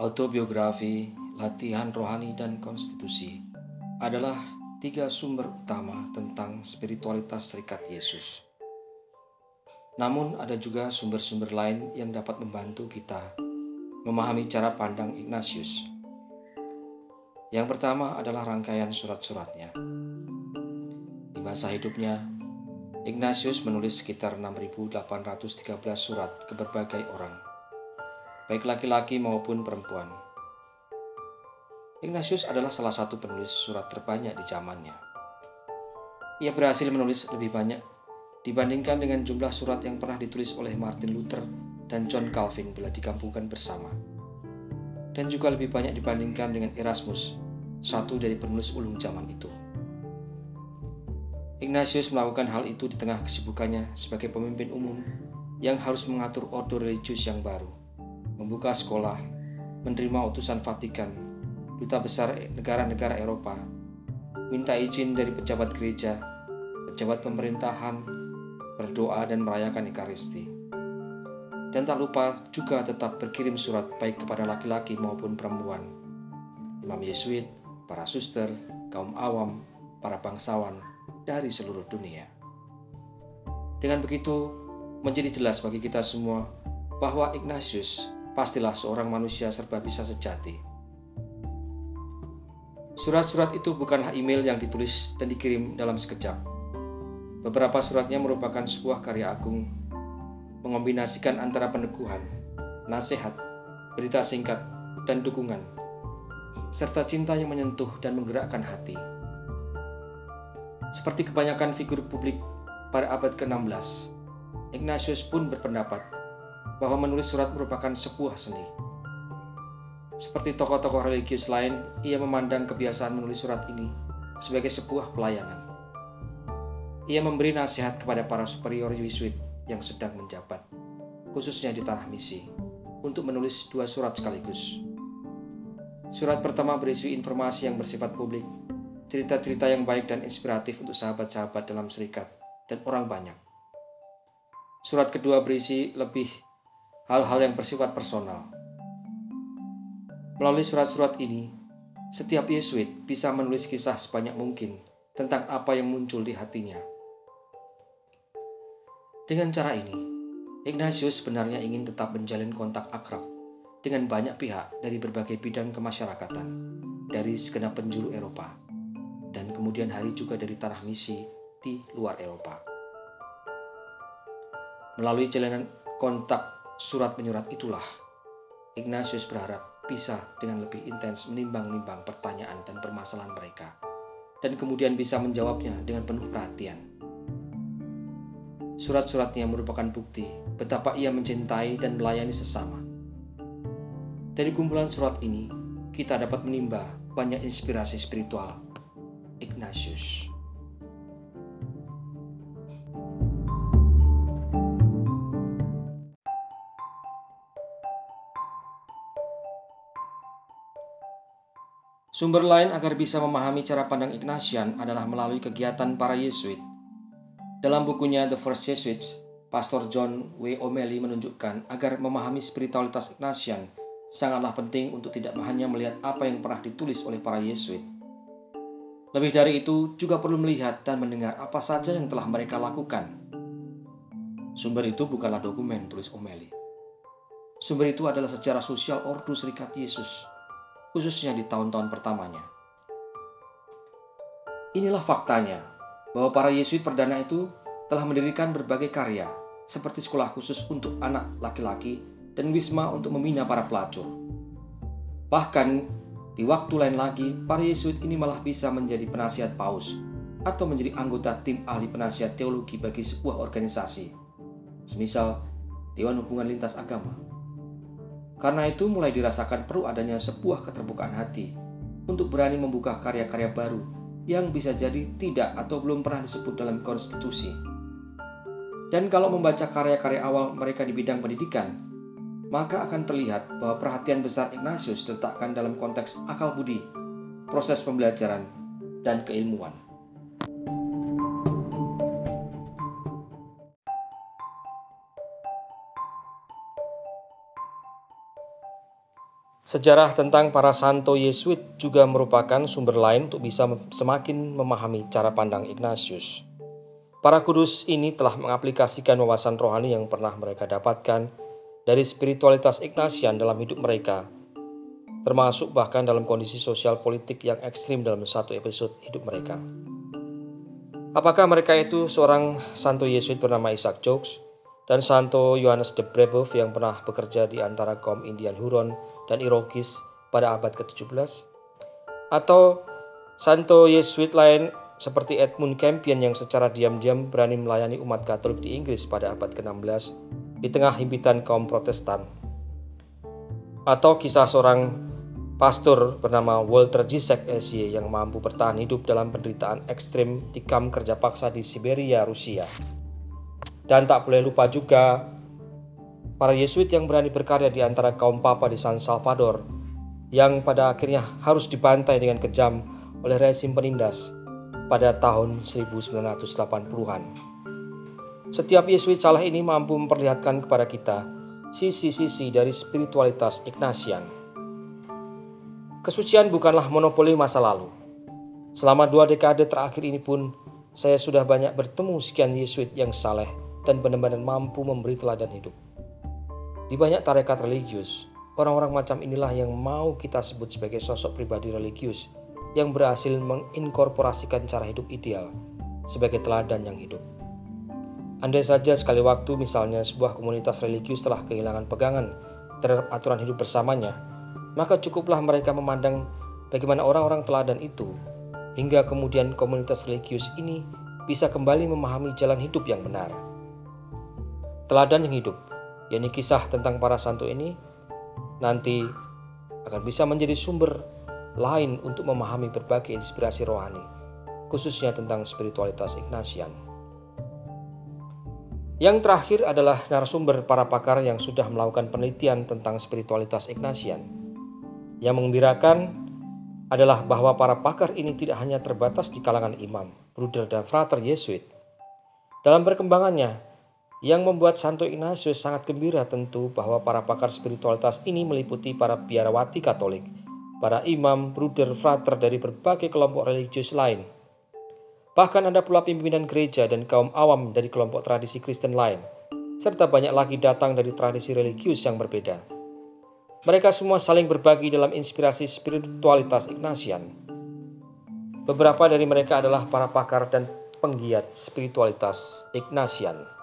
Autobiografi, latihan rohani, dan konstitusi adalah tiga sumber utama tentang spiritualitas serikat Yesus. Namun, ada juga sumber-sumber lain yang dapat membantu kita memahami cara pandang Ignatius. Yang pertama adalah rangkaian surat-suratnya. Di masa hidupnya, Ignatius menulis sekitar 6.813 surat ke berbagai orang, baik laki-laki maupun perempuan. Ignatius adalah salah satu penulis surat terbanyak di zamannya. Ia berhasil menulis lebih banyak dibandingkan dengan jumlah surat yang pernah ditulis oleh Martin Luther dan John Calvin bila digabungkan bersama. Dan juga lebih banyak dibandingkan dengan Erasmus, satu dari penulis ulung zaman itu. Ignatius melakukan hal itu di tengah kesibukannya sebagai pemimpin umum yang harus mengatur ordo religius yang baru, membuka sekolah, menerima utusan Vatikan, duta besar negara-negara Eropa, minta izin dari pejabat gereja, pejabat pemerintahan, berdoa dan merayakan Ekaristi. Dan tak lupa juga tetap berkirim surat baik kepada laki-laki maupun perempuan, imam Yesuit, para suster, kaum awam, para bangsawan dari seluruh dunia. Dengan begitu, menjadi jelas bagi kita semua bahwa Ignatius pastilah seorang manusia serba bisa sejati. Surat-surat itu bukanlah email yang ditulis dan dikirim dalam sekejap, Beberapa suratnya merupakan sebuah karya agung, mengombinasikan antara peneguhan, nasihat, berita singkat, dan dukungan, serta cinta yang menyentuh dan menggerakkan hati. Seperti kebanyakan figur publik pada abad ke-16, Ignatius pun berpendapat bahwa menulis surat merupakan sebuah seni. Seperti tokoh-tokoh religius lain, ia memandang kebiasaan menulis surat ini sebagai sebuah pelayanan. Ia memberi nasihat kepada para superior Yesuit yang sedang menjabat, khususnya di tanah misi, untuk menulis dua surat sekaligus. Surat pertama berisi informasi yang bersifat publik, cerita-cerita yang baik dan inspiratif untuk sahabat-sahabat dalam serikat dan orang banyak. Surat kedua berisi lebih hal-hal yang bersifat personal. Melalui surat-surat ini, setiap Yesuit bisa menulis kisah sebanyak mungkin tentang apa yang muncul di hatinya dengan cara ini, Ignatius sebenarnya ingin tetap menjalin kontak akrab dengan banyak pihak dari berbagai bidang kemasyarakatan dari segenap penjuru Eropa dan kemudian hari juga dari tanah misi di luar Eropa. Melalui jalanan kontak surat menyurat itulah, Ignatius berharap bisa dengan lebih intens menimbang-nimbang pertanyaan dan permasalahan mereka dan kemudian bisa menjawabnya dengan penuh perhatian Surat-suratnya merupakan bukti betapa ia mencintai dan melayani sesama. Dari kumpulan surat ini, kita dapat menimba banyak inspirasi spiritual. Ignatius. Sumber lain agar bisa memahami cara pandang Ignatian adalah melalui kegiatan para Yesuit dalam bukunya The First Jesuits, Pastor John W. O'Malley menunjukkan agar memahami spiritualitas Ignatian sangatlah penting untuk tidak hanya melihat apa yang pernah ditulis oleh para Yesuit. Lebih dari itu, juga perlu melihat dan mendengar apa saja yang telah mereka lakukan. Sumber itu bukanlah dokumen, tulis O'Malley. Sumber itu adalah sejarah sosial Ordo Serikat Yesus, khususnya di tahun-tahun pertamanya. Inilah faktanya bahwa para Yesuit perdana itu telah mendirikan berbagai karya seperti sekolah khusus untuk anak laki-laki dan wisma untuk membina para pelacur. Bahkan di waktu lain lagi, para Yesuit ini malah bisa menjadi penasihat paus atau menjadi anggota tim ahli penasihat teologi bagi sebuah organisasi, semisal Dewan Hubungan Lintas Agama. Karena itu mulai dirasakan perlu adanya sebuah keterbukaan hati untuk berani membuka karya-karya baru yang bisa jadi tidak atau belum pernah disebut dalam konstitusi. Dan kalau membaca karya-karya awal mereka di bidang pendidikan, maka akan terlihat bahwa perhatian besar Ignatius diletakkan dalam konteks akal budi, proses pembelajaran, dan keilmuan. Sejarah tentang para santo Yesuit juga merupakan sumber lain untuk bisa semakin memahami cara pandang Ignatius. Para kudus ini telah mengaplikasikan wawasan rohani yang pernah mereka dapatkan dari spiritualitas Ignatian dalam hidup mereka, termasuk bahkan dalam kondisi sosial politik yang ekstrim dalam satu episode hidup mereka. Apakah mereka itu seorang santo Yesuit bernama Isaac Jogues dan santo Yohanes de Brebeuf yang pernah bekerja di antara kaum Indian Huron dan Irokis pada abad ke-17? Atau santo Yesuit lain seperti Edmund Campion yang secara diam-diam berani melayani umat Katolik di Inggris pada abad ke-16 di tengah himpitan kaum Protestan. Atau kisah seorang pastor bernama Walter Zizek SY yang mampu bertahan hidup dalam penderitaan ekstrim di kamp kerja paksa di Siberia, Rusia. Dan tak boleh lupa juga para Yesuit yang berani berkarya di antara kaum papa di San Salvador yang pada akhirnya harus dibantai dengan kejam oleh rezim penindas pada tahun 1980-an. Setiap Yesuit salah ini mampu memperlihatkan kepada kita sisi-sisi dari spiritualitas Ignatian. Kesucian bukanlah monopoli masa lalu. Selama dua dekade terakhir ini pun, saya sudah banyak bertemu sekian Yesuit yang saleh dan benar-benar mampu memberi teladan hidup. Di banyak tarekat religius, orang-orang macam inilah yang mau kita sebut sebagai sosok pribadi religius yang berhasil menginkorporasikan cara hidup ideal sebagai teladan yang hidup. Andai saja sekali waktu misalnya sebuah komunitas religius telah kehilangan pegangan terhadap aturan hidup bersamanya, maka cukuplah mereka memandang bagaimana orang-orang teladan itu hingga kemudian komunitas religius ini bisa kembali memahami jalan hidup yang benar. Teladan yang hidup yakni kisah tentang para santo ini, nanti akan bisa menjadi sumber lain untuk memahami berbagai inspirasi rohani, khususnya tentang spiritualitas Ignatian. Yang terakhir adalah narasumber para pakar yang sudah melakukan penelitian tentang spiritualitas Ignatian. Yang mengembirakan adalah bahwa para pakar ini tidak hanya terbatas di kalangan imam, bruder, dan frater Yesuit. Dalam perkembangannya, yang membuat Santo Ignatius sangat gembira tentu bahwa para pakar spiritualitas ini meliputi para biarawati Katolik, para imam, bruder, frater dari berbagai kelompok religius lain. Bahkan ada pula pimpinan gereja dan kaum awam dari kelompok tradisi Kristen lain, serta banyak lagi datang dari tradisi religius yang berbeda. Mereka semua saling berbagi dalam inspirasi spiritualitas Ignatian. Beberapa dari mereka adalah para pakar dan penggiat spiritualitas Ignatian.